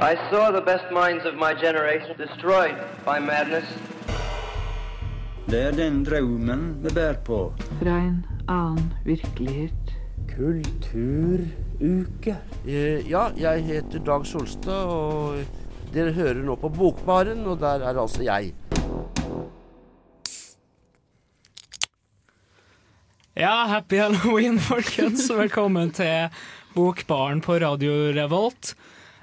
I saw the best minds of my generation destroyed by madness. Det er den drømmen vi bærer på. Fra en annen virkelighet. Kulturuke. Eh, Ja, jeg heter Dag Solstad, og dere hører nå på Bokbaren, og der er altså jeg. Ja, happy halloween, folkens. Velkommen til Bokbaren på Radio Revolt.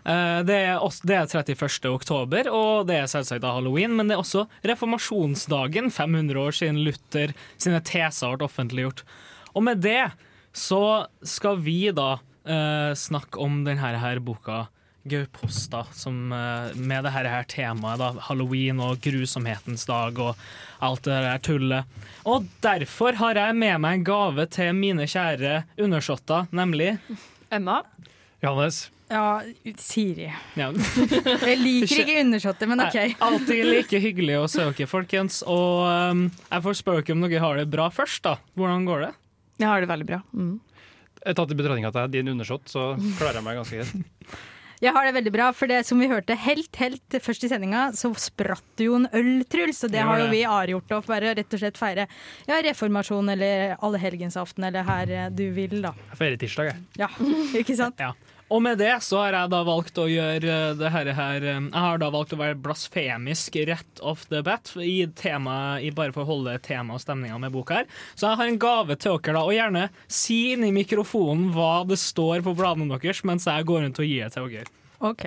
Eh, Det er, også, det er 31. oktober, og det er selvsagt halloween, men det er også reformasjonsdagen, 500 år siden Luther sine teser ble offentliggjort. Og med det så skal vi da eh, snakke om denne her boka Gauposta, som eh, med det her, her temaet, da, halloween og grusomhetens dag og alt det der tullet. Og derfor har jeg med meg en gave til mine kjære undersåtter, nemlig Emma? Johannes. Ja, Siri. ja, Jeg liker ikke undersåtter, men OK. Alltid like hyggelig å dere, folkens. Og um, jeg får spørre om dere har det bra først, da. Hvordan går det? Jeg har det veldig bra. Mm. Tatt i betraktning at jeg er din undersått, så klarer jeg meg ganske greit. Jeg har det veldig bra, for det som vi hørte helt, helt først i sendinga, så spratt det jo en øl, Truls. Og det har jo vi avgjort å bare rett og slett feire ja, reformasjon eller allehelgensaften eller her du vil, da. Jeg feirer tirsdag, jeg. Ja, ikke sant? Ja. Og med det så har jeg da valgt å gjøre uh, det her, her um, Jeg har da valgt å være blasfemisk rett off the bat i tema, i bare for å holde tema og stemninga med boka her. Så jeg har en gave til dere, da, og gjerne si inn i mikrofonen hva det står på bladene deres, mens jeg går rundt og gir det til dere. OK.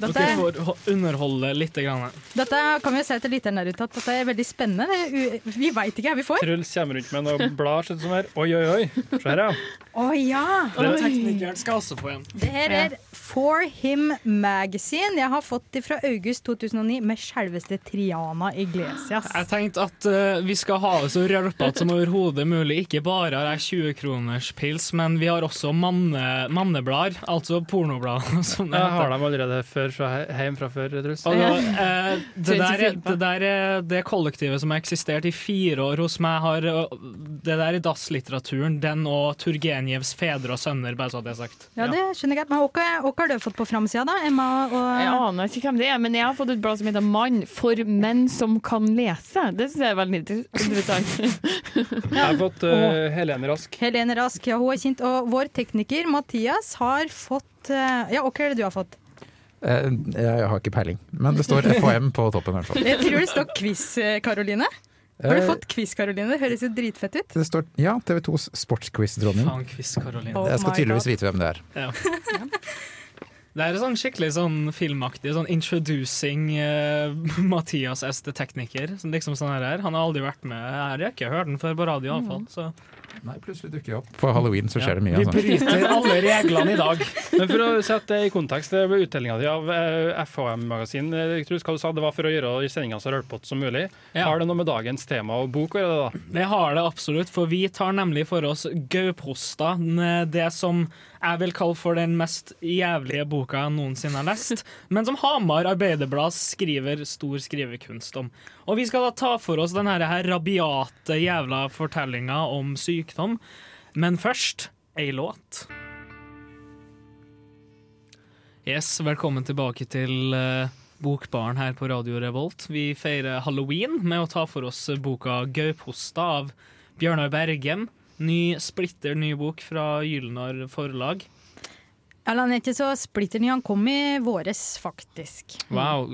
Dette, Dere får underholde litt. Grann. dette kan vi si til lytteren der ute at dette er veldig spennende. Vi veit ikke hva vi får. Truls kommer rundt med noen blad her. Oi, oi, oi. Se her, ja. Oh, ja! Og teknikeren skal også få en. Det her er For Him Magazine. Jeg har fått det fra august 2009 med selveste Triana Iglesias. Jeg tenkte at uh, vi skal ha det så rølpete som overhodet mulig. Ikke bare har jeg 20 kroners pils, men vi har også manne, manneblader, altså pornoblader. Jeg har dem allerede før, fra he- hjem fra før, Truls. Og eh, det, der, er- det der det kollektivet som har eksistert i fire år hos meg, har Det der i dasslitteraturen. Den og Turgenjevs fedre og sønner, bare så det er sagt. Ja, det skjønner jeg. Men hva har du fått på framsida, da? Emma og Jeg aner ikke hvem det er, men jeg har fått et blad som heter Mann for menn som kan lese. Det syns jeg er veldig inter- interessant. Jeg har fått uh, Helene Rask. Helene Rask. Ja, hun er kjent. Og vår tekniker Mathias har fått eh, Ja, hva er det du har fått? Eh, Jeg har ikke peiling, men det står FHM på toppen. i hvert fall. Jeg tror det står quiz, eh, Karoline. Har du Eh, fått quiz, Karoline? Det høres jo dritfett ut. Det står ja, TV 2s sportsquiz-dronning. Oh Jeg skal tydeligvis vite hvem det er. Det er sånn skikkelig sånn filmaktig, sånn introducing uh, Mathias S. The Techniker'. Liksom sånn her. Han har aldri vært med her. Jeg har ikke hørt den før på radio, iallfall. Så Nei, plutselig dukker jeg opp. På halloween så skjer det mye. vi Altså. bryter alle reglene i dag. Men for å sette det i kontekst, det ble utdelinga di av eh, FHM-magasin. eh, hva du sa det var for å gjøre sendinga så rølpete som mulig. Ja. Har det noe med dagens tema og bok å gjøre, da? Det har det absolutt, for vi tar nemlig for oss Gauposta, det som jeg vil kalle for den mest jævlige boka jeg noensinne har lest, men som Hamar Arbeiderblad skriver stor skrivekunst om. Og vi skal da ta for oss denne her rabiate jævla fortellinga om sykdom, men først ei låt. Yes, velkommen tilbake til eh, Bokbaren her på Radio Revolt. Vi feirer halloween med å ta for oss boka Gauposta av Bjørnar Bergem. Ny, splitter ny bok fra Gylnar forlag. Eller han er ikke så splitter ny, han kom i våres, faktisk. Wow,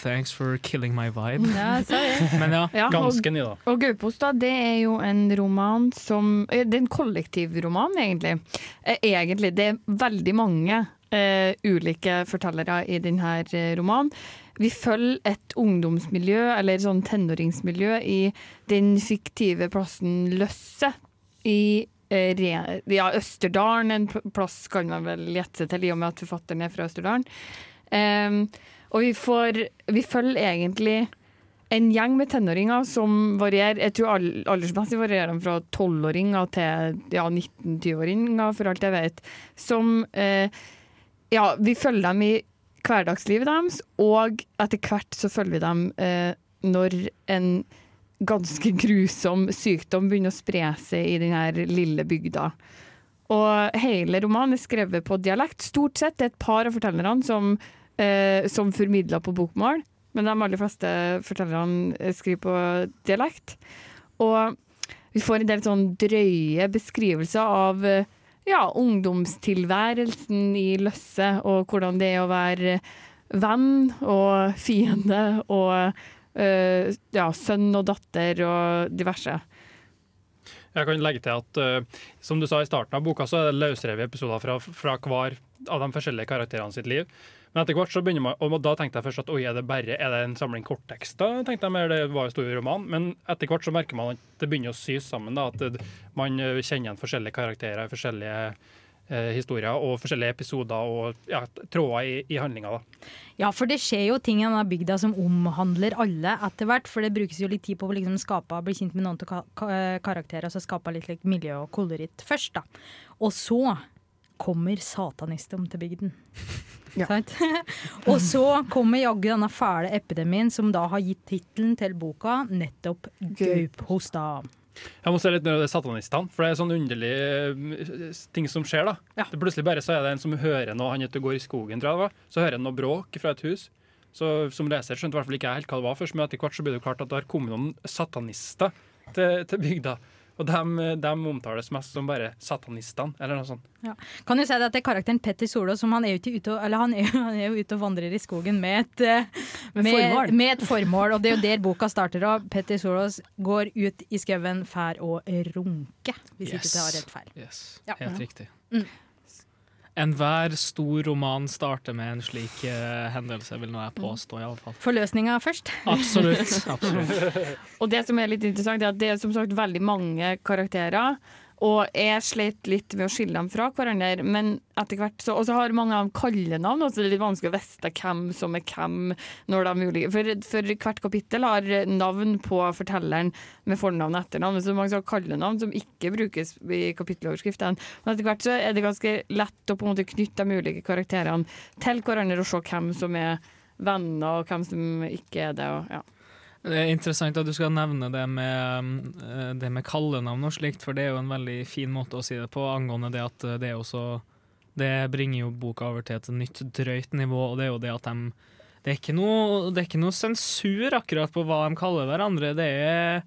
thanks for killing my vibe. Ja, sorry. Men ja, Ja, Ganske ny, da. og Gaupost da, det er jo en roman som eh, Det er en kollektivroman, egentlig. Eh, Egentlig. Det er veldig mange uh, ulike fortellere i denne romanen. Vi følger et ungdomsmiljø, eller sånn tenåringsmiljø, i den fiktive plassen Løsse i eh, ja, Østerdalen. En plass kan man vel gjette seg til, i og med at forfatteren er fra Østerdalen. Um, og vi får Vi følger egentlig en gjeng med tenåringer som varierer Jeg tror aldersmessig varierer de fra tolvåringer til ja, 19-20-åringer, for alt jeg vet. Som uh, Ja, vi følger dem i hverdagslivet deres, og etter hvert så følger vi dem uh, når en ganske grusom sykdom begynner å spre seg i denne lille bygda. Og hele romanen er skrevet på dialekt. Stort sett det er et par av fortellerne som eh, som formidler på bokmål. Men de aller fleste fortellerne skriver på dialekt. Og vi får en del sånn drøye beskrivelser av eh, ja, ungdomstilværelsen i Løsse, og hvordan det er å være venn og fiende og eh, ja, sønn og datter og diverse. Jeg kan legge til at uh, som du sa i starten av boka, så er det løsrevet episoder fra, fra hver av de forskjellige karakterene sitt liv. Men etter hvert så begynner man, og da tenkte jeg først at oi, er det bare er det en samling korttekster? tenkte jeg mer, Det var jo stor roman, Men etter hvert så merker man at det begynner å sys sammen. da, At man eh, kjenner igjen forskjellige karakterer, forskjellige eh, historier og forskjellige episoder og ja, tråder i, i handlinga. da. Ja, for det skjer jo ting i denne bygda som omhandler alle etter hvert. For det brukes jo litt tid på å liksom skape, bli kjent med noen av ka ka karakterer, og så skape litt like, miljø og koloritt først. da. Og så kommer satanistum til bygden. Ja. og så kommer jaggu denne fæle epidemien som da har gitt tittelen til boka nettopp Gauphosta. Jeg må se litt mer av det satanistene, for det er sånn underlig eh, ting som skjer. da. Det Plutselig bare så er det en som hører noe, han heter går i skogen, tror jeg det var, så hører han noe bråk fra et hus. Så Som leser skjønte i hvert fall ikke jeg helt hva det var først, men etter hvert så blir det klart at det har kommet noen satanister til, til bygda. Og de, omtales mest som bare satanistene, eller noe sånt. Ja. Kan du si at det er karakteren Petter Solås som han er, ute, eller han er, han er jo ute og vandrer i skogen med et, eh, med, med, med et, formål. Og det er jo der boka starter. Og Petter Solås går ut i skauen fær og runke, hvis yes. ikke det har rett feil. Yes. Ja. Helt riktig. Mm. Enhver stor roman starter med en slik uh, hendelse, vil nå jeg påstå. i alle fall. Forløsninga først. Absolutt. absolutt. og det som er litt interessant, er at det er som sagt veldig mange karakterer. Og jeg slet litt med å skille dem fra hverandre, men etter hvert så Og så har mange av dem kallenavn, så det er litt vanskelig å vite hvem som er hvem. når de ulike. For, for hvert kapittel har navn på fortelleren med fornavn og etternavn. Så mange har kallenavn som ikke brukes i kapitteloverskriftene. Men etter hvert så er det ganske lett å på en måte knytte de ulike karakterene til hverandre og se hvem som er venner, og hvem som ikke er det. og ja. Det er interessant at du skal nevne det med, eh, det med kallenavn og slikt, for det er jo en veldig fin måte å si det på angående det at det er også Det bringer jo boka over til et nytt drøyt nivå, og det er jo det at de Det er ikke noe, er ikke noe sensur akkurat på hva de kaller hverandre. Det er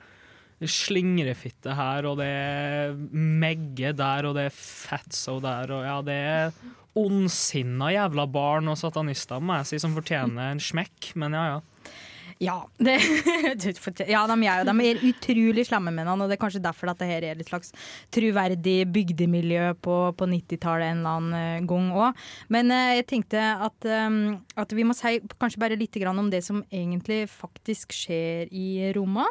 slingrefitte her, og det er megge der, og det er fatso der, og ja, det er ondsinna jævla barn og satanister, må jeg si, som fortjener en smekk, men ja, ja. Ja, det, ja de, er, de er utrolig slemme med han, og det er kanskje derfor at det her er et slags troverdig bygdemiljø på, på 90-tallet en eller annen eh, gang òg. Men uh, jeg tenkte at, um, at, vi må si kanskje bare litt om det som egentlig faktisk skjer i Roma.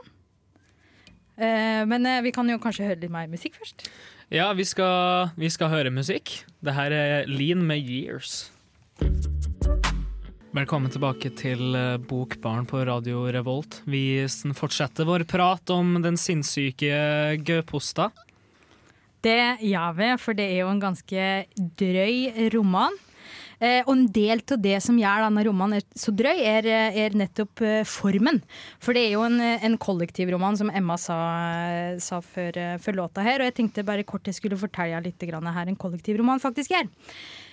Uh, men vi kan jo kanskje høre litt mer musikk først. Ja, vi skal, vi skal høre musikk. Det her er Lean med Years. Velkommen tilbake til eh, Bokbarn på Radio Revolt. Vi fortsetter vår prat om den sinnssyke Gauposta. Det gjør vi, for det er jo en ganske drøy roman. Eh, og en del av det som gjør denne romanen så drøy, er, er nettopp eh, formen. For det er jo en, en kollektivroman, som Emma sa, sa før, før, låta her. Og jeg tenkte bare kort jeg skulle fortelle litt her en kollektivroman faktisk er.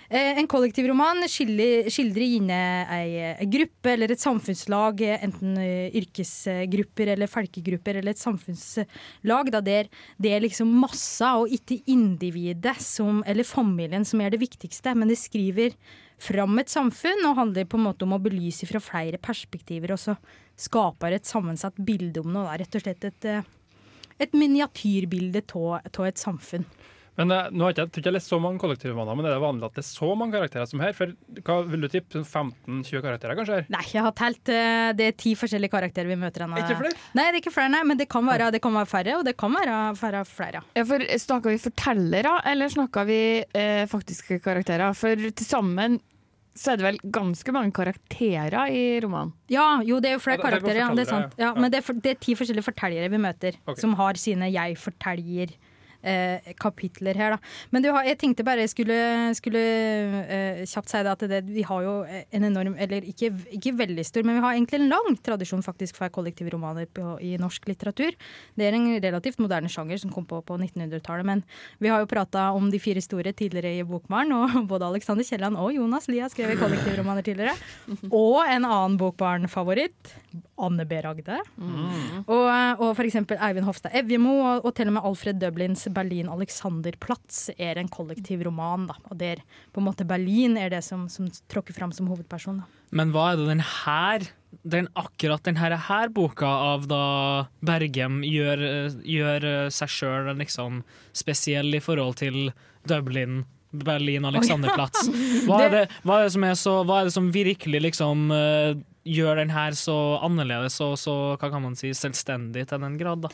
Eh, en kollektivroman skildrer gjerne ei gruppe eller et samfunnslag, enten eh, yrkesgrupper eller folkegrupper eller et samfunnslag, da der det er liksom massa og ikke individet som, eller familien som er det viktigste, men det skriver fram et samfunn og handler på en måte om å belyse fra flere perspektiver, og så skaper et sammensatt bilde om noe. Rett og slett et, eh, et miniatyrbilde av et samfunn. Men uh, nå har jeg, ikke jeg lest så mange kollektivromaner, men er det vanlig at det er så mange karakterer som her? For hva vil du tippe? 15-20 karakterer, kanskje? her? Nei, jeg har telt. Uh, det er ti forskjellige karakterer vi møter. Henne. Ikke flere? Nei, det er ikke flere, nei, men det kan være, det kan være færre, og det kan være, være flere. Ja, for Snakker vi fortellere, eller snakker vi eh, faktiske karakterer? For til sammen så er det vel ganske mange karakterer i romanen? Ja, jo det er jo flere ja, karakterer, ja, det er sant. Ja, men det er, for, det er, ti forskjellige fortellere vi møter, okay. som har sine jeg-forteljer eh, kapitler her, da. Men du har, jeg tenkte bare jeg skulle, skulle eh, kjapt si det at det, vi har jo en enorm, eller ikke, ikke veldig stor, men vi har egentlig en lang tradisjon faktisk for kollektivromaner på, i norsk litteratur. Det er en relativt moderne sjanger som kom på på 1900-tallet, men vi har jo prata om de fire store tidligere i Bokbaren, og både Alexander Kielland og Jonas Lie har skrevet kollektivromaner tidligere. Og en annen Bokbaren-favoritt, Anne B. Ragde. Mm. Og, og eksempel Eivind Hofstad Evjemo, og, og til og med Alfred Dublins Berlin Alexanderplatz er en kollektiv roman. Da. Og der på en måte Berlin er det som, som tråkker fram som hovedperson. Da. Men hva er det den her, den, akkurat denne her boka av da Bergem gjør, gjør seg sjøl liksom spesiell i forhold til Dublin, Berlin, Alexanderplatz? Hva er det, hva er det, som, er så, er det som virkelig liksom eh, gjør den her så annerledes og så hva kan man si, selvstendig til den grad? da?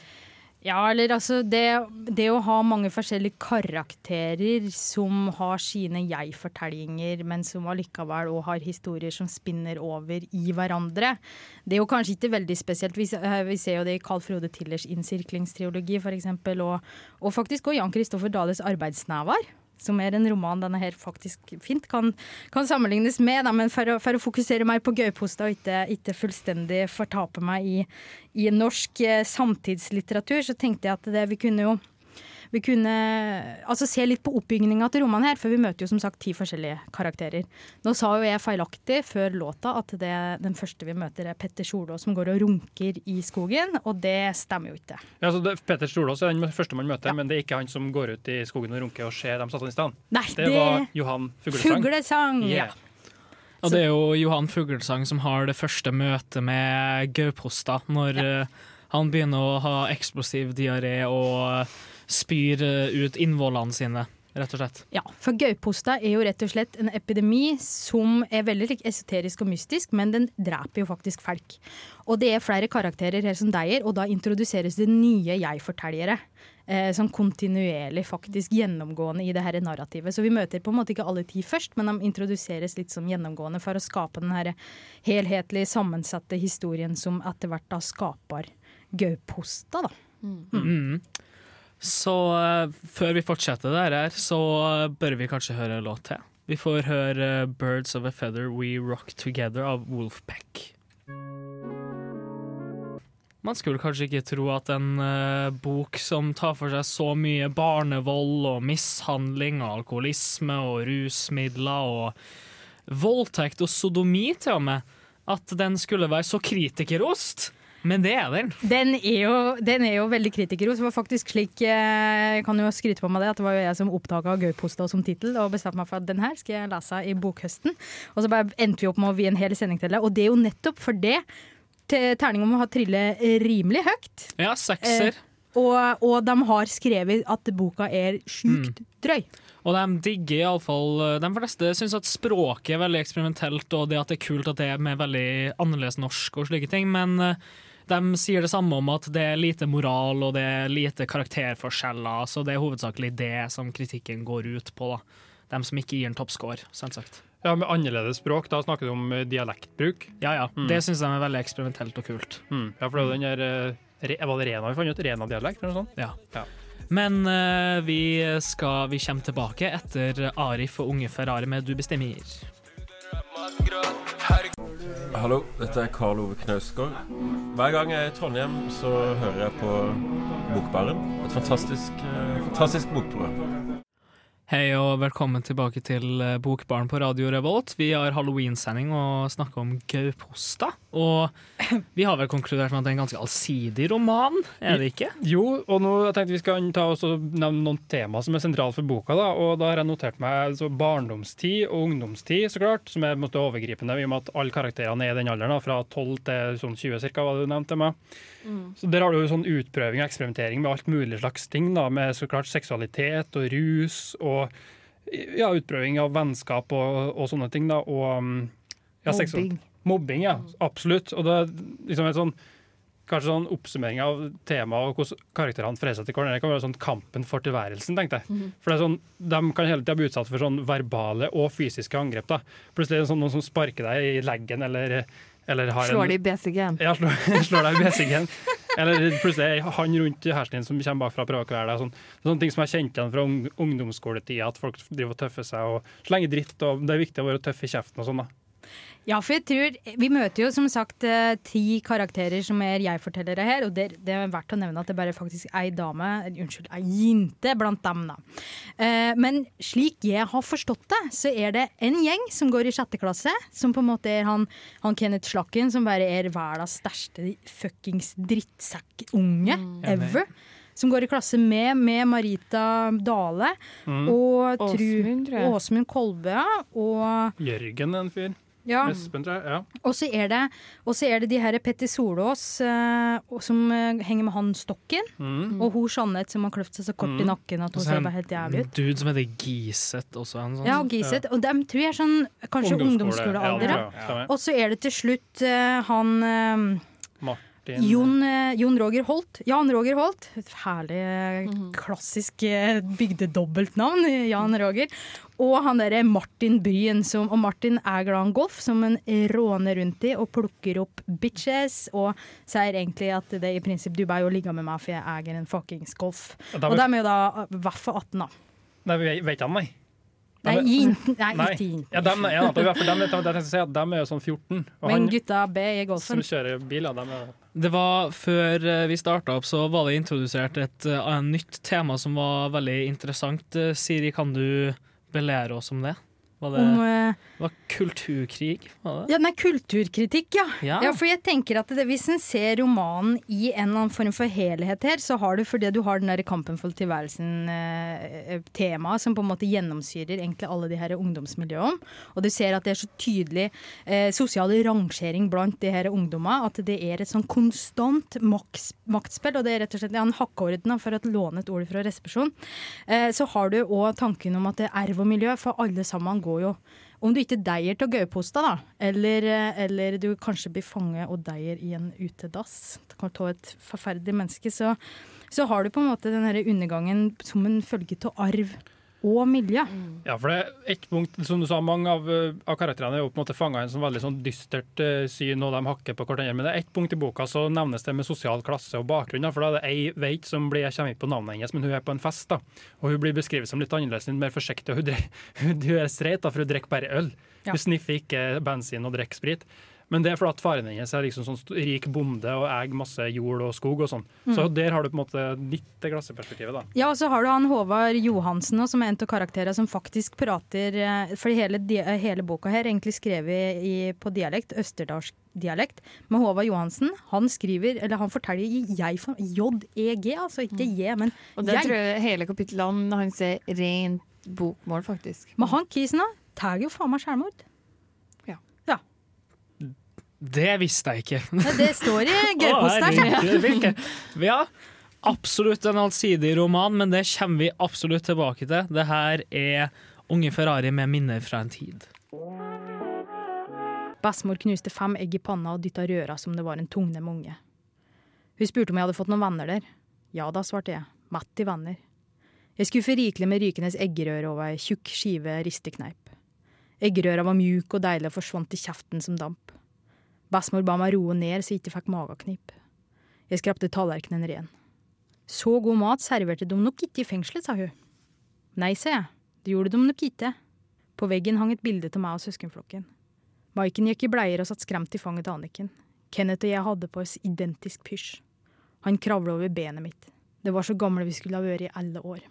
Ja, eller altså det, det, å ha mange forskjellige karakterer som har sine jeg-fortellinger, men som allikevel òg har historier som spinner over i hverandre. Det er jo kanskje ikke veldig spesielt. Vi, vi ser jo det i Carl Frode Tillers innsirklingstriologi f.eks., og, og faktisk òg Jan Kristoffer Dales arbeidsnevar som er en roman denne her faktisk fint kan, kan sammenlignes med. Da, men for å, for å, fokusere mer på Gauposta og ikke, ikke, fullstendig fortape meg i, i norsk eh, samtidslitteratur, så tenkte jeg at det, vi kunne jo vi kunne altså, se litt på oppbygninga til romanen her, for vi møter jo som sagt ti forskjellige karakterer. Nå sa jo jeg feilaktig før låta at det, den første vi møter er Petter Solås som går og runker i skogen, og det stemmer jo ikke. Ja, så det, Petter Solås er den første man møter, ja. men det er ikke han som går ut i skogen og runker og ser dem satanistene. Nei, det, det var Johan Fuglesang. Fuglesang yeah. ja. Og det er jo Johan Fuglesang som har det første møtet med Gauposta, når ja. uh, han begynner å ha eksplosiv diaré og spyr eh, ut innvollene sine. Rett og slett. Ja, for gauposta er jo rett og slett en epidemi som er veldig esoterisk og mystisk, men den dreper jo faktisk folk. Og det er flere karakterer her som deier, og da introduseres det nye jeg-fortellere. Eh, som kontinuerlig faktisk gjennomgående i det her narrativet. Så vi møter på en måte ikke alle ti først, men de introduseres litt som gjennomgående for å skape den her helhetlig sammensatte historien som etter hvert da skaper gauposta, da. Mm. Mm. Så uh, før vi fortsetter der, her, så uh, bør vi kanskje høre en låt til. Vi får høre uh, 'Birds of a Feather We Rock Together' av Wolfpack. Man skulle kanskje ikke tro at en bok som tar for seg så mye barnevold og mishandling og alkoholisme og rusmidler og voldtekt og sodomi til og med, at den skulle være så kritikerost. Men det er den. Den er jo, den er jo veldig kritikerros. Det var faktisk slik, eh, jeg kan jo skryte på meg det, at det var jo jeg som oppdaga Gauposta som tittel og bestemte meg for at den her skal jeg lese i bokhøsten. Og så bare endte vi opp med å vie en hel sending til det. Og det er jo nettopp for det terninga må ha trille rimelig høyt. Ja, sekser. Eh, og, og, de har skrevet at boka er sjukt mm. drøy. Og de digger iallfall eh, De fleste syns at språket er veldig eksperimentelt, og det at det er kult at det er med veldig annerledes norsk og slike ting, men uh, de sier det samme om at det er lite moral og det er lite karakterforskjeller. Så det er hovedsakelig det som kritikken går ut på. da. De som ikke gir en toppscore, selvsagt. Ja, Med annerledes språk, da snakker du om eh, dialektbruk? Ja, ja. Mm. Det syns de er veldig eksperimentelt og kult. Mm. Ja, for det er den der, eh, Var det Rena vi fant ut? Rena-dialekt, eller noe sånt? Ja. ja. Men uh, vi, skal, vi kommer tilbake etter Arif og Unge Ferrari med Du bestemmer. Hallo, dette er Karl Ove Knausgård. Hver gang jeg er i Trondheim, så hører jeg på Bokbaren. Et fantastisk, eh, fantastisk bokprogram. Hei og velkommen tilbake til eh, Bokbarn på Radio Revolt. Vi har halloween-sending og snakker om Gauposta. Og vi har vel konkludert med at det er en ganske allsidig roman, er det ikke? Jo, og nå jeg tenkte vi skal ta og nevne noen tema som er sentrale for boka. da, og Da har jeg notert meg barndomstid og ungdomstid, så klart, som er måte, overgripende, i og med at alle karakterene er i den alderen, da, fra 12 til sånn 20 ca., hva du nevnte meg. Mm. Så Der har du jo sånn utprøving og eksperimentering med alt mulig slags ting. da, Med så klart seksualitet og rus og ja, utprøving av vennskap og, og sånne ting. da, og um, ja, Mobbing. Mobbing, ja. Absolutt. Og det er liksom et sånn kanskje sånn oppsummering av temaet og hvordan karakterene forholder seg til hverandre. Det kan være sånn kampen for tilværelsen, tenkte jeg. Mm. For det er sånn, De kan hele tida bli utsatt for sånn verbale og fysiske angrep. da. Plutselig er det sånn noen som sparker deg i leggen eller eller slår deg i BCG-en. Ja, slår, slår deg i BCG-en. Eller plutselig er han rundt hersen din som kommer bakfra og prøver å kvele deg. Sånn, sånne ting som jeg kjente igjen fra ung, ungdomsskoletida, at folk driver og tøffer seg og slenger dritt. og Det er viktig å være tøff i kjeften og sånn. da. Ja, for jeg tror Vi møter jo som sagt eh, ti karakterer som er jeg-fortellere her, og det, det er verdt å nevne at det bare faktisk ei dame, unnskyld, ei jente blant dem, da. Eh, men slik jeg har forstått det, så er det en gjeng som går i sjette klasse, som på en måte er han, han Kenneth Slakken, som bare er verdens største fuckings drittsekkunge ever. Som går i klasse med, med Marita Dale Mm. og Åsmund, Kolbø og Jørgen en fyr. Ja. Espen, tror jeg. Ja. Og så er det, og så er det de her Petter Solås eh, som eh, henger med han Stokken. Mm. Og hun Jeanette som har kløft seg så kort i Mm. nakken at hun ser bare helt jævlig ut. dude som heter Giset også. En sånn. Ja, og Giset. Og dem tror jeg er sånn kanskje Ungdomsskole, ungdomsskolealder. ja, Ja. Og så er det til slutt eh, han eh, Martin Jon, eh, Jon Roger Holt. Jan Roger Holt. Et herlig, eh, klassisk eh, bygdedobbeltnavn. eh, Jan Roger. Og han derre Martin Bryen. Som, og Martin er glad i golf, som han råner rundt i og plukker opp bitches. Og sier egentlig at det i prinsipp du bare jo ligge med meg, for jeg eier en fuckings golf. Og dem Og de er jo da i hvert fall 18, da. Nei, vi vet han, nei. Nei, jenten- nei, Nei. ikke jenten. Ja, dem, ja, er jo sånn 14. Og Men han gutta B i golfen. som kjører biler, dem er Det var Før eh, vi starta opp, så var det introdusert et uh, nytt tema som var veldig interessant. Eh, Siri, kan du belære oss om det? Var det, Om eh, var kulturkrig? Var det? Ja, nei, kulturkritikk, ja. Ja. ja. For jeg tenker at det, Hvis en ser romanen i en eller annen form for helhet her, så har du fordi du har den der kampen for tilværelsen-temaet som på en måte gjennomsyrer egentlig alle de her ungdomsmiljøene. Og du ser at det er så tydelig eh, sosial rangering blant de her ungdommene. At det er et sånn konstant maks, maktspill. Og det er rett og slett ja, en hakkeorden, for å låne et ord fra resepsjon. Eh, så har du òg tanken om at det er erv og miljø, for alle sammen går jo. Om du ikke deier til gauposta, da, eller, eller du kanskje blir fanget og deier i en utedass, det kan ta et forferdelig menneske, så, så har du på en måte den undergangen som en følge av arv og miljø. Ja, for det er ett punkt, som du sa, mange av, uh, av karakterene er jo på en måte fanga i en sånn veldig sånn dystert uh, syn, og de hakker på hverandre. Men det er ett punkt i boka så nevnes det med sosial klasse og bakgrunn. For da er det ei veit som blir, jeg kommer ikke på navnet hennes, men hun er på en fest. da, Og hun blir beskrevet som litt annerledes, litt mer forsiktig. og Hun, dre- hun, hun er streit, da, for hun drikker bare øl. Ja. Hun sniffer ikke bensin og drikker sprit. Men det er fordi at faren hennes er liksom sånn rik bonde og eier masse jord og skog og sånn. Så Mm. der har du på en måte litt det klasseperspektivet, da. Ja, og så har du han Håvard Johansen som er en av karakterene som faktisk prater Fordi hele, hele boka her er egentlig skrevet i, på dialekt, østerdalsk dialekt. Men Håvard Johansen, han skriver, eller han forteller i jeg, J-E-G, altså ikke J, men jeg. Og det jeg. tror jeg hele kapittelene han ser rent bokmål, faktisk. Men han kisen da, tar jo faen meg selvmord. Det visste jeg ikke. Men Det står i herregud, Ja, absolutt en allsidig roman, men det kommer vi absolutt tilbake til. Det her er Unge Ferrari med minner fra en tid. Bestemor knuste fem egg i panna og dytta røra som det var en tungnem unge. Hun spurte om jeg hadde fått noen venner der. Ja da, svarte jeg. Mett i venner. Jeg skuffer rikelig med rykende eggerøre over ei tjukk skive ristekneip. Eggerøra var mjuk og deilig og forsvant i kjeften som damp. Bestemor ba meg roe ned så jeg ikke fikk mageknip. Jeg skrapte tallerkenen ren. Så god mat serverte de nok ikke i fengselet, sa hun. Nei, sa jeg. Det gjorde de nok ikke. På veggen hang et bilde av meg og søskenflokken. Maiken gikk i bleier og satt skremt i fanget til Anniken. Kenneth og jeg hadde på oss identisk pysj. Han kravla over benet mitt. Det var så gamle vi skulle ha vært i alle år.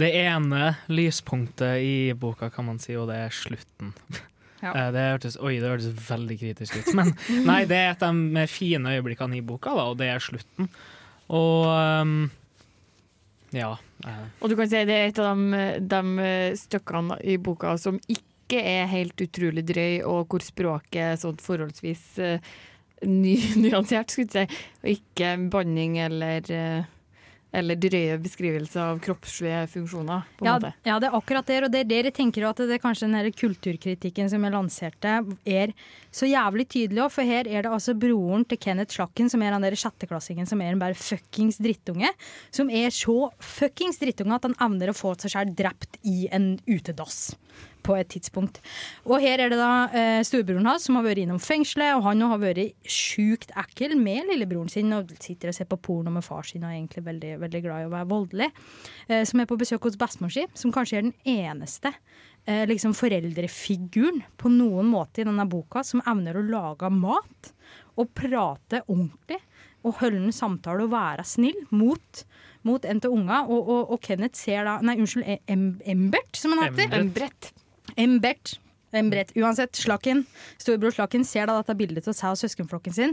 Det ene lyspunktet i boka, kan man si, og det er slutten. Ja. Eh, Det hørtes, oi, det hørtes veldig kritisk ut. Men nei, det er et av de fine øyeblikkene i boka, da, og det er slutten. Og um, ja. eh, Og du kan si det er et av de, de stykkene i boka som ikke er helt utrolig drøy, og hvor språket er sånn forholdsvis uh, ny, nyansert, skulle jeg si. Og ikke banning eller, eh, eller drøye beskrivelser av kroppslige funksjoner. på en Ja, ja, det er akkurat det, og det er det jeg tenker at det er kanskje den kulturkritikken som jeg lanserte, er så jævlig tydelig òg. For her er det altså broren til Kenneth Slakken, som er den der sjetteklassingen som er en bare fuckings drittunge. Som er så fuckings drittunge at han evner å få seg sjøl drept i en utedass. På et tidspunkt. Og her er det da eh, storebroren hans som har vært innom fengselet, og han har vært sjukt ekkel med lillebroren sin og sitter og ser på porno med far sin og er egentlig veldig, veldig glad i å være voldelig. Eh, som er på besøk hos bestemor si, som kanskje er den eneste eh, liksom foreldrefiguren på noen måte i denne boka som evner å lage mat og prate ordentlig og holde en samtale og være snill mot mot en til unga, og, og, og Kenneth ser da Nei, unnskyld, em, Embert, som han heter. Embret. Embert. Embret. Uansett, Slakken, storebror Slakken ser da dette bildet av seg og søskenflokken sin,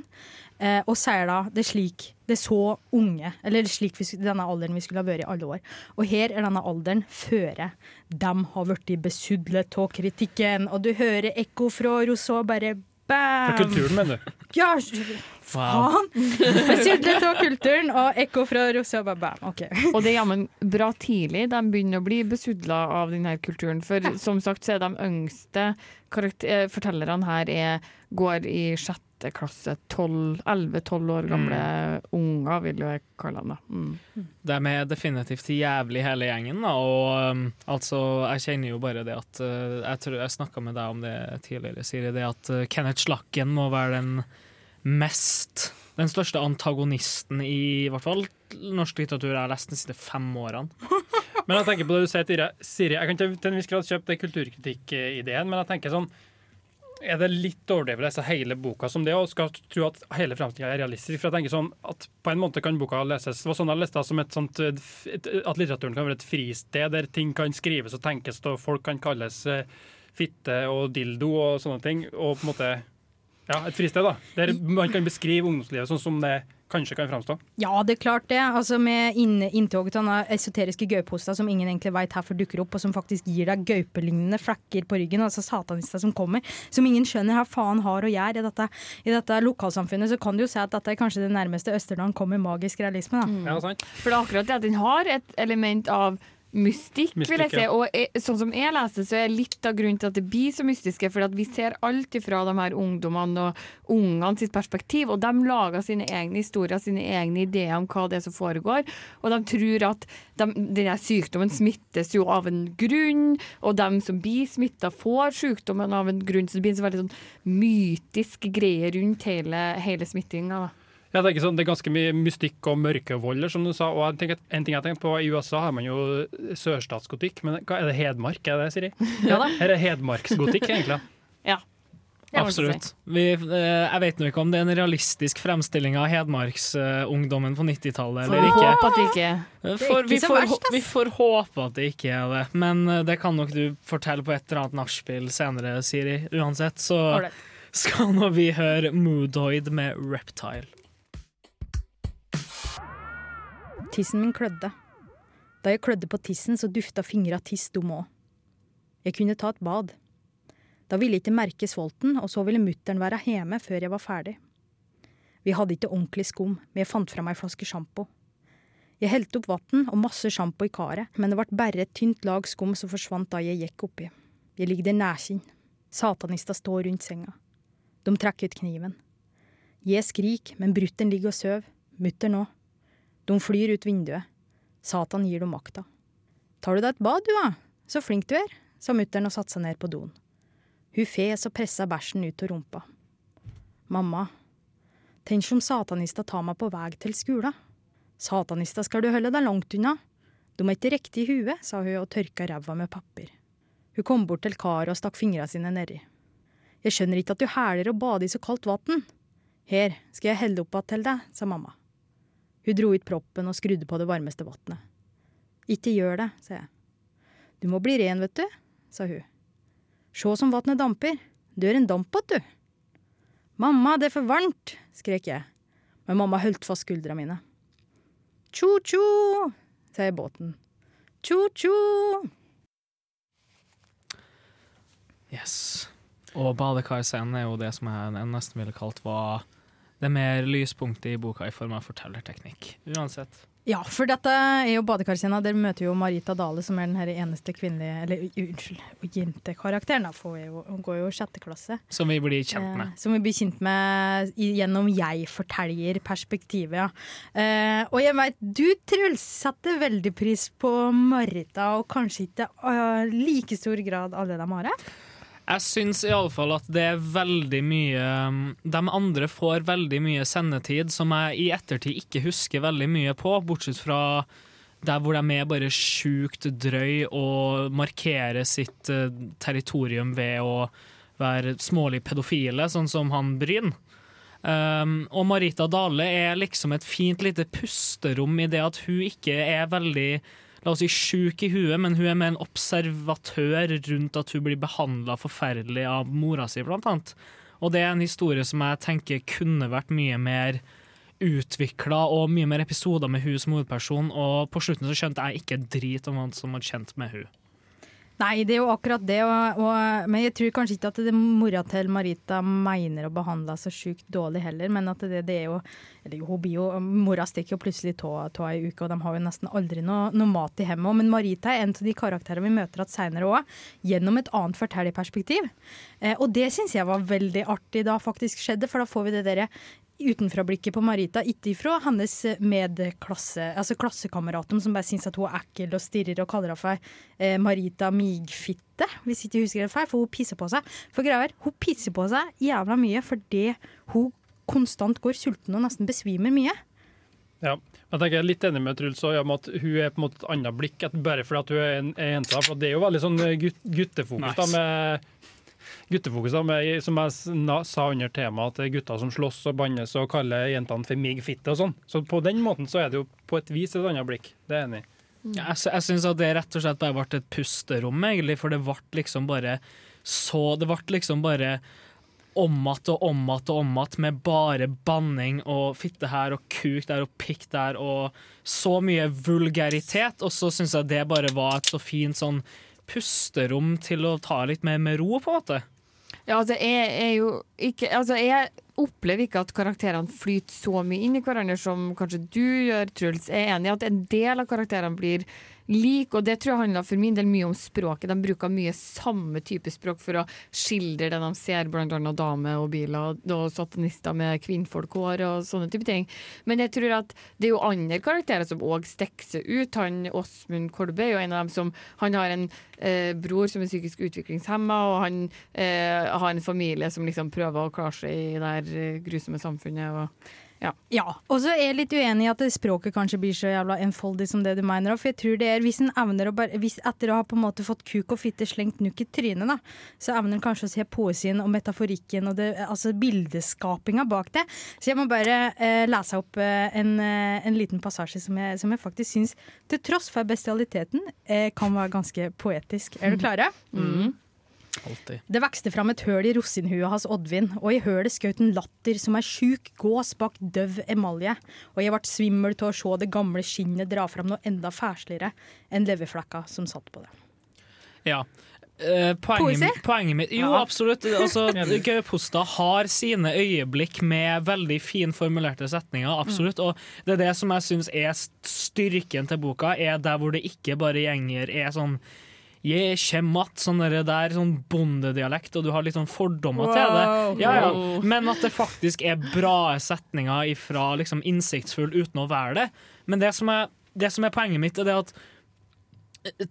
eh, og sier da det slik Det så unge, eller slik vi, denne alderen vi skulle ha vært i alle år. Og her er denne alderen føre dem har blitt besudlet av kritikken, og du hører ekko fra Rousseau bare bam! For kulturen, mener du? Ja, faen! Besudlet av kulturen, og ekko fra rosa bare bam. OK. Og det er jammen bra tidlig de begynner å bli besudla av denne kulturen. For som sagt så er de yngste eh, fortellerne her er, går i sjette klasse. 11-12 år gamle unger, vil jo jeg kalle dem. Mm. De er definitivt jævlig hele gjengen, da. Og um, altså, jeg kjenner jo bare det at uh, Jeg tror jeg snakka med deg om det tidligere, Siri. Det at uh, Kenneth Slakken må være den mest Den største antagonisten i, i hvert fall norsk litteratur jeg har lest de siste fem årene. Men jeg tenker på det du sier, Siri, jeg kan til en viss grad kjøpe det kulturkritikk-ideen, men jeg tenker sånn er det litt overdrevet å lese hele boka som det, og skal tro at hele framtida er realistisk? For jeg tenker sånn at På en måte kan boka leses det var sånn jeg leste som et sånt, at litteraturen kan være et fristed der ting kan skrives og tenkes, og folk kan kalles eh, fitte og dildo og sånne ting. Og på en måte Ja, et fristed, da. Der man kan beskrive ungdomslivet sånn som det kanskje kan framstå. Ja, det er klart det. Altså Med inntoget av esoteriske gaupehosta som ingen egentlig veit hvorfor dukker opp, og som faktisk gir deg gaupelignende flekker på ryggen, altså satanister som kommer, som ingen skjønner hva faen har å gjøre i dette, i dette lokalsamfunnet, så kan du jo si at dette er kanskje det nærmeste Østerdalen kommer magisk realisme. da. Ja, sant? For det er akkurat det at den har et element av mystikk, vil jeg si. ja. Og jeg, sånn som jeg leser, så er litt av grunnen til at det blir så mystiske, for vi ser alt ifra de her ungdommene og ungene sitt perspektiv, og de lager sine egne historier, sine egne ideer om hva det er som foregår, og de tror at de, denne sykdommen smittes jo av en grunn, og de som blir smitta, får sykdommen av en grunn, så det blir en så veldig sånn mytisk greie rundt hele, hele smittinga. da. Jeg tenker sånn, Det er ganske mye mystikk og mørkevolder, som du sa. og jeg tenker En ting jeg tenker på, I USA har man jo sørstatsgotikk, men hva er det Hedmark? Er det, Siri? Ja da. Her er hedmarksgotikk, egentlig. Ja. Absolutt. Vi, eh, jeg vet nå ikke om det er en realistisk fremstilling av hedmarksungdommen på 90-tallet eller Får ikke. håpe at det ikke Eh, er For, ikke vi, får, vi får håpe at det ikke er det, men eh, det kan nok du fortelle på et eller annet nachspiel senere, Siri. Uansett så skal nå vi høre Moodoid med Reptile. Tissen min klødde. Da jeg klødde på tissen, så dufta fingra tiss dum òg. Jeg kunne ta et bad. Da ville jeg ikke merke svolten, og så ville mutter'n være hjemme før jeg var ferdig. Vi hadde ikke ordentlig skum, men jeg fant fram ei flaske sjampo. Jeg helte opp vann og masse sjampo i karet, men det ble bare et tynt lag skum som forsvant da jeg gikk oppi. Jeg ligger nærkinn. Satanista står rundt senga. De trekker ut kniven. Jeg skrik, men brutter'n ligger og sover. Mutter'n òg. De flyr ut vinduet. Satan gir dem makta. Tar du deg et bad, du, da? Så flink du er, sa mutter'n og satte seg ned på doen. Hun fes og pressa bæsjen ut av rumpa. Mamma, tenk om satanista tar meg på vei til skolen. Satanista skal du holde deg langt unna. De er ikke riktig i huet, sa hun og tørka ræva med papir. Hun kom bort til karet og stakk fingra sine nedi. Jeg skjønner ikke at du hæler å bade i så kaldt vann. Her, skal jeg helle opp igjen til deg, sa mamma. Hun dro ut proppen og skrudde på det varmeste vannet. Ikke gjør det, sa jeg. Du må bli ren, vet du, sa hun. Sjå som vannet damper. Du er en dampbåt, du. Mamma, det er for varmt, skrek jeg, men mamma holdt fast skuldra mine. Tjo-tjo, i båten. Tjo-tjo. Yes. Og badekarscenen er jo det som jeg nesten ville kalt var det er mer lyspunktet i boka i form av fortellerteknikk. Uansett. Ja, for dette er jo badekarscena. Dere møter jo Marita Dale, som er den her eneste kvinnelige Eller unnskyld, jentekarakteren. da, for Hun, går jo sjette klasse. Som vi blir kjent Eh, med. som vi blir kjent med gjennom jeg-fortellerperspektivet, ja. Eh, og jeg vet, du Truls setter veldig pris på Marita, og kanskje ikke uh, like stor grad alle de andre? Jeg syns iallfall at det er veldig mye um, De andre får veldig mye sendetid som jeg i ettertid ikke husker veldig mye på, bortsett fra der hvor de er bare sjukt drøy og markerer sitt eh, territorium ved å være smålig pedofile, sånn som han Bryn. Um, og Marita Dale er liksom et fint lite pusterom i det at hun ikke er veldig la oss si sjuk i huet, men hun er med en observatør rundt at hun blir behandla forferdelig av mora si, blant annet. Og det er en historie som jeg tenker kunne vært mye mer utvikla, og mye mer episoder med hun som hovedperson, og på slutten så skjønte jeg ikke drit om hva som hadde kjent med hun. Nei, det er jo akkurat det, og, og, men jeg tror kanskje ikke at det mora til Marita mener å behandle så sjukt dårlig heller, men at det, det er jo eller hun blir jo, Mora stikker jo plutselig av ei uke, og de har jo nesten aldri noe, noe mat i hjemmet. Men Marita er en av de karakterene vi møter igjen seinere òg, gjennom et annet fortellerperspektiv. Eh, og det syns jeg var veldig artig da faktisk skjedde, for da får vi det derre utenfrablikket på Marita, ikke ifra hennes medklasse, altså klassekameraten som bare syns at hun er ekkel og stirrer og kaller henne for eh, Marita Migfitte, hvis ikke jeg husker det feil, for hun pisser på seg. For greia er, hun pisser på seg jævla mye fordi hun konstant går sulten og nesten besvimer mye. Ja, jeg tenker jeg er litt enig med Truls også, om at hun er på en måte et annet blikk, bare fordi at hun er en er jente. For det er jo veldig sånn gutt, guttefokus Nice. da, med Guttefokus da, med, som jeg sa under temaet, at det er gutter som slåss og bannes og kaller jentene for mig fitte og sånn. Så på den måten så er det jo på et vis et annet blikk. Det er jeg enig i. Ja, Jeg, jeg syns det rett og slett bare ble et pusterom, egentlig, for det ble liksom bare så Det ble liksom bare om igjen og om igjen og om igjen med bare banning og fitte her og kuk der og pikk der og så mye vulgaritet. Og så syns jeg det bare var et så fint sånn pusterom til å ta litt mer med ro, på en måte. Ja, altså, jeg er jo ikke Altså, jeg opplever ikke at karakterene flyter så mye inn i hverandre som kanskje du gjør, Truls. Jeg er enig i at en del av karakterene blir like, og det tror jeg handler for min del mye om språket. De bruker mye samme type språk for å skildre det de ser, blant annet damer og biler og satanister med kvinnfolkhår og sånne type ting. Men jeg tror at det er jo andre karakterer som òg stikker seg ut. Han Åsmund Kolbe er jo en av dem som Han har en eh, bror som er psykisk utviklingshemma, og han eh, har en familie som liksom prøver å klare seg i det eh, grusomme samfunnet. Og, ja. Ja, og så er jeg litt uenig i at språket kanskje blir så jævla enfoldig som det du mener. For jeg tror det er, hvis en evner å bare, hvis Etter å ha på en måte fått kuk og fitte slengt nuk i trynet, da, så evner en kanskje å se poesien og metaforikken og det, altså bildeskapinga bak det. Så jeg må bare eh, lese opp eh, en, eh, en liten passasje som jeg, som jeg faktisk syns, til tross for bestialiteten, eh, kan være ganske poetisk. Er du klare? Mm. Alltid. Det vekste fram et høl i rosinhua hans Oddvin, og i hølet skjøt en latter som ei sjuk gås bak døv emalje, og jeg ble svimmel til å se det gamle skinnet dra fram noe enda fæsligere enn leverflekka som satt på det. Ja. Eh, poenget, Poesi? poenget mitt Jo, Ja. absolutt. Altså, Posta har sine øyeblikk med veldig finformulerte setninger, absolutt. Og det er det som jeg syns er styrken til boka, er der hvor det ikke bare gjenger er sånn Jeg kommer att, sånn der, der sånn bondedialekt, og du har litt sånn fordommer til det. Ja, ja. Men at det faktisk er bra setninger ifra liksom innsiktsfull uten å være det. Men det som er, det som er poenget mitt, er det at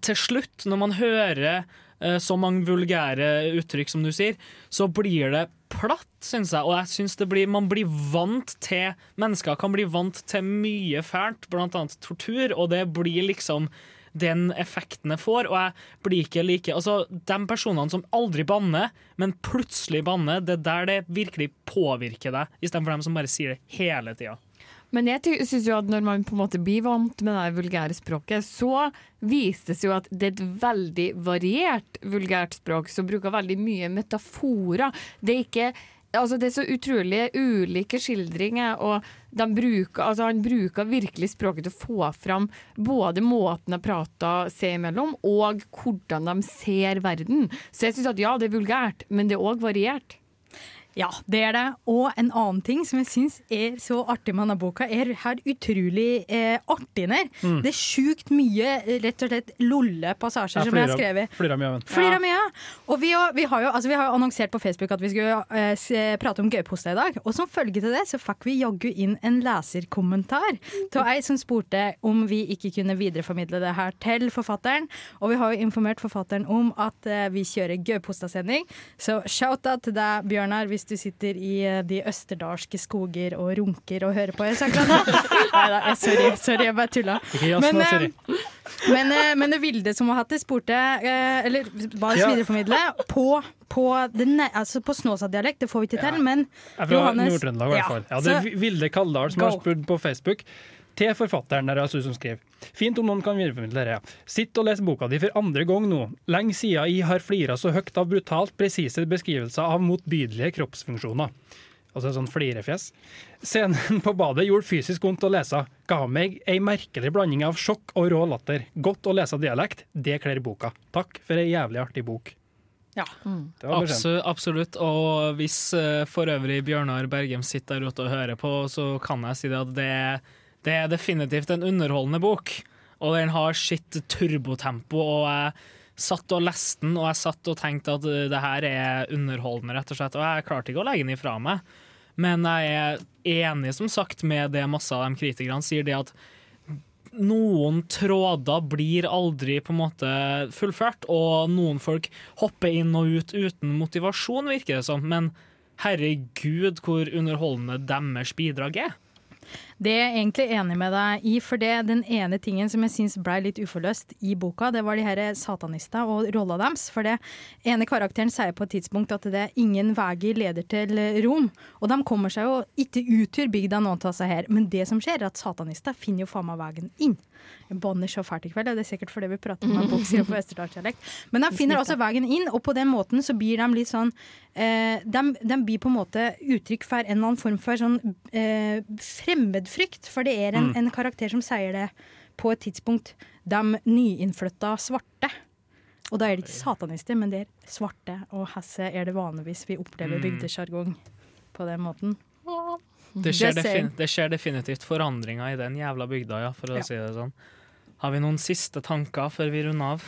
til slutt, når man hører eh, så mange vulgære uttrykk som du sier, så blir det platt, syns jeg. Og jeg synes det blir, man blir vant til Mennesker kan bli vant til mye fælt, blant annet tortur, og det blir liksom den effekten det får, og jeg blir ikke like Altså, de personene som aldri banner, men plutselig banner, det er der det virkelig påvirker deg, istedenfor dem som bare sier det hele tida. Men jeg syns jo at når man på en måte blir vant med det vulgære språket, så vises jo at det er et veldig variert vulgært språk som bruker veldig mye metaforer. Det er ikke Altså det er så utrolig ulike skildringer, og bruker, altså han bruker virkelig språket til å få fram både måten de prater seg imellom, og hvordan de ser verden. Så jeg syns at ja, det er vulgært, men det er òg variert. Ja, det er det. Og en annen ting som jeg syns er så artig med denne boka, er her utrolig eh, artig ned. Mm. Det er sjukt mye eh, rett og slett lolle passasjer som jeg har skrevet. Flirer mye av den. Flirer mye. Og vi, har- vi, har jo, altså vi har annonsert på Facebook at vi skulle eh, se, prate om gauposta i dag. Og som følge til det så fikk vi jaggu inn en leserkommentar til ei som spurte om vi ikke kunne videreformidle det her til forfatteren. Og vi har jo informert forfatteren om at eh, vi kjører gaupostasending. Så shout-out til deg, Bjørnar, hvis du sitter i eh, de østerdalske skoger og runker og hører på. Jeg akkurat. Neida, sorry, sorry, jeg bare tulla. Men, eh, men, eh, men det Vilde som har hatt det, spurte eh, Eller ba oss videreformidle på, på, altså på Snåsa-dialekt. Det får vi ikke til, men Johannes- Nord-Trøndelag, i hvert fall. Ja, det er Vilde Kalldal som Go. har spurt på Facebook. Til forfatteren der er altså som skriver. Fint om noen kan videreformidle dette. Sitt og les boka di for andre gang nå. Lenge siden jeg har flira så høyt av brutalt presise beskrivelser av motbydelige kroppsfunksjoner. Altså en sånn flirefjes. Scenen på badet gjorde fysisk vondt å lese. Ga meg ei merkelig blanding av sjokk og rå latter. Godt å lese dialekt. Det kler boka. Takk for ei jævlig artig bok. Ja. Mm. Absolutt, absolutt. Og hvis uh, for øvrig Bjørnar Bergem sitter der ute og hører på, så kan jeg si det at det, det er definitivt en underholdende bok. Og den har sitt turbotempo, og jeg satt og leste den, og jeg satt og tenkte at eh, det her er underholdende, rett og slett. Og jeg klarte ikke å legge den ifra meg. Men jeg er enig, som sagt, med det masse av de kritikerne sier, det at noen tråder blir aldri på en måte fullført, og noen folk hopper inn og ut uten motivasjon, virker det som. Men herregud, hvor underholdende deres bidrag er. Det er jeg egentlig enig med deg i, for det den ene tingen som jeg syns ble litt uforløst i boka, det var de her satanister og rolla deres. For det ene karakteren sier på et tidspunkt at det er ingen veier leder til Rom. Og de kommer seg jo ikke ut av bygda noen av seg her, men det som skjer er at satanister finner jo faen meg veien inn. Jeg banner så fælt i kveld, det er sikkert fordi vi prater om en bokser på østerdalsdialekt. Men de finner også veien inn, og på den måten så blir de litt sånn eh, de, de blir på en måte uttrykk for en eller annen form for sånn eh, fremmedfrykt. For det er en, Mm. en karakter som sier det på et tidspunkt. De nyinnflytta svarte. Og da er det ikke satanister, men det er svarte. Og hesse er det vanligvis vi opplever Mm. bygdesjargong på den måten. Det skjer, defin det skjer definitivt forandringer i den jævla bygda, ja, for å Ja. si det sånn. Har vi noen siste tanker før vi runder av?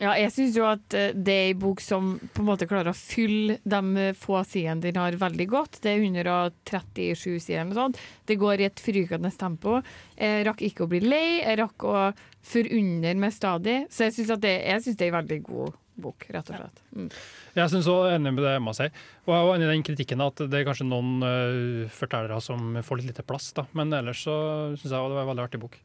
Ja, jeg syns jo at eh, det er en bok som på en måte klarer å fylle de få sidene den har veldig godt. Det er 137 sider eller noe sånt. Det går i et frykende tempo. Jeg rakk ikke å bli lei, jeg rakk å forundre meg stadig. Så jeg syns det, synes det er en veldig god bok, rett og slett. Mm. Jeg synes også enig med det Emma sier. Og jeg er enig i den kritikken at det er kanskje noen uh, fortellere som får litt lite plass. da. Men ellers så syns jeg det var en veldig artig bok.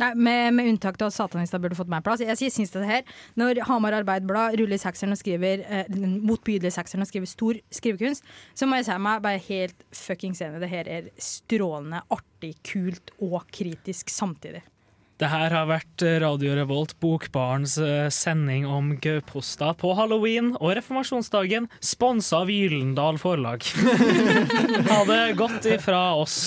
Nei, med, med unntak av at satanister burde fått mer plass. Jeg synes det her, Når Hamar Arbeidblad ruller sekseren og skriver eh, motbydelig sekseren og skriver stor skrivekunst, så må jeg si meg bare helt fuckings enig. Det her er strålende, artig, kult og kritisk samtidig. Det her har vært Radio Revolt, Bokbarens eh, sending om gauposta på halloween og reformasjonsdagen, sponsa av Gyldendal Forlag. ha det godt ifra oss.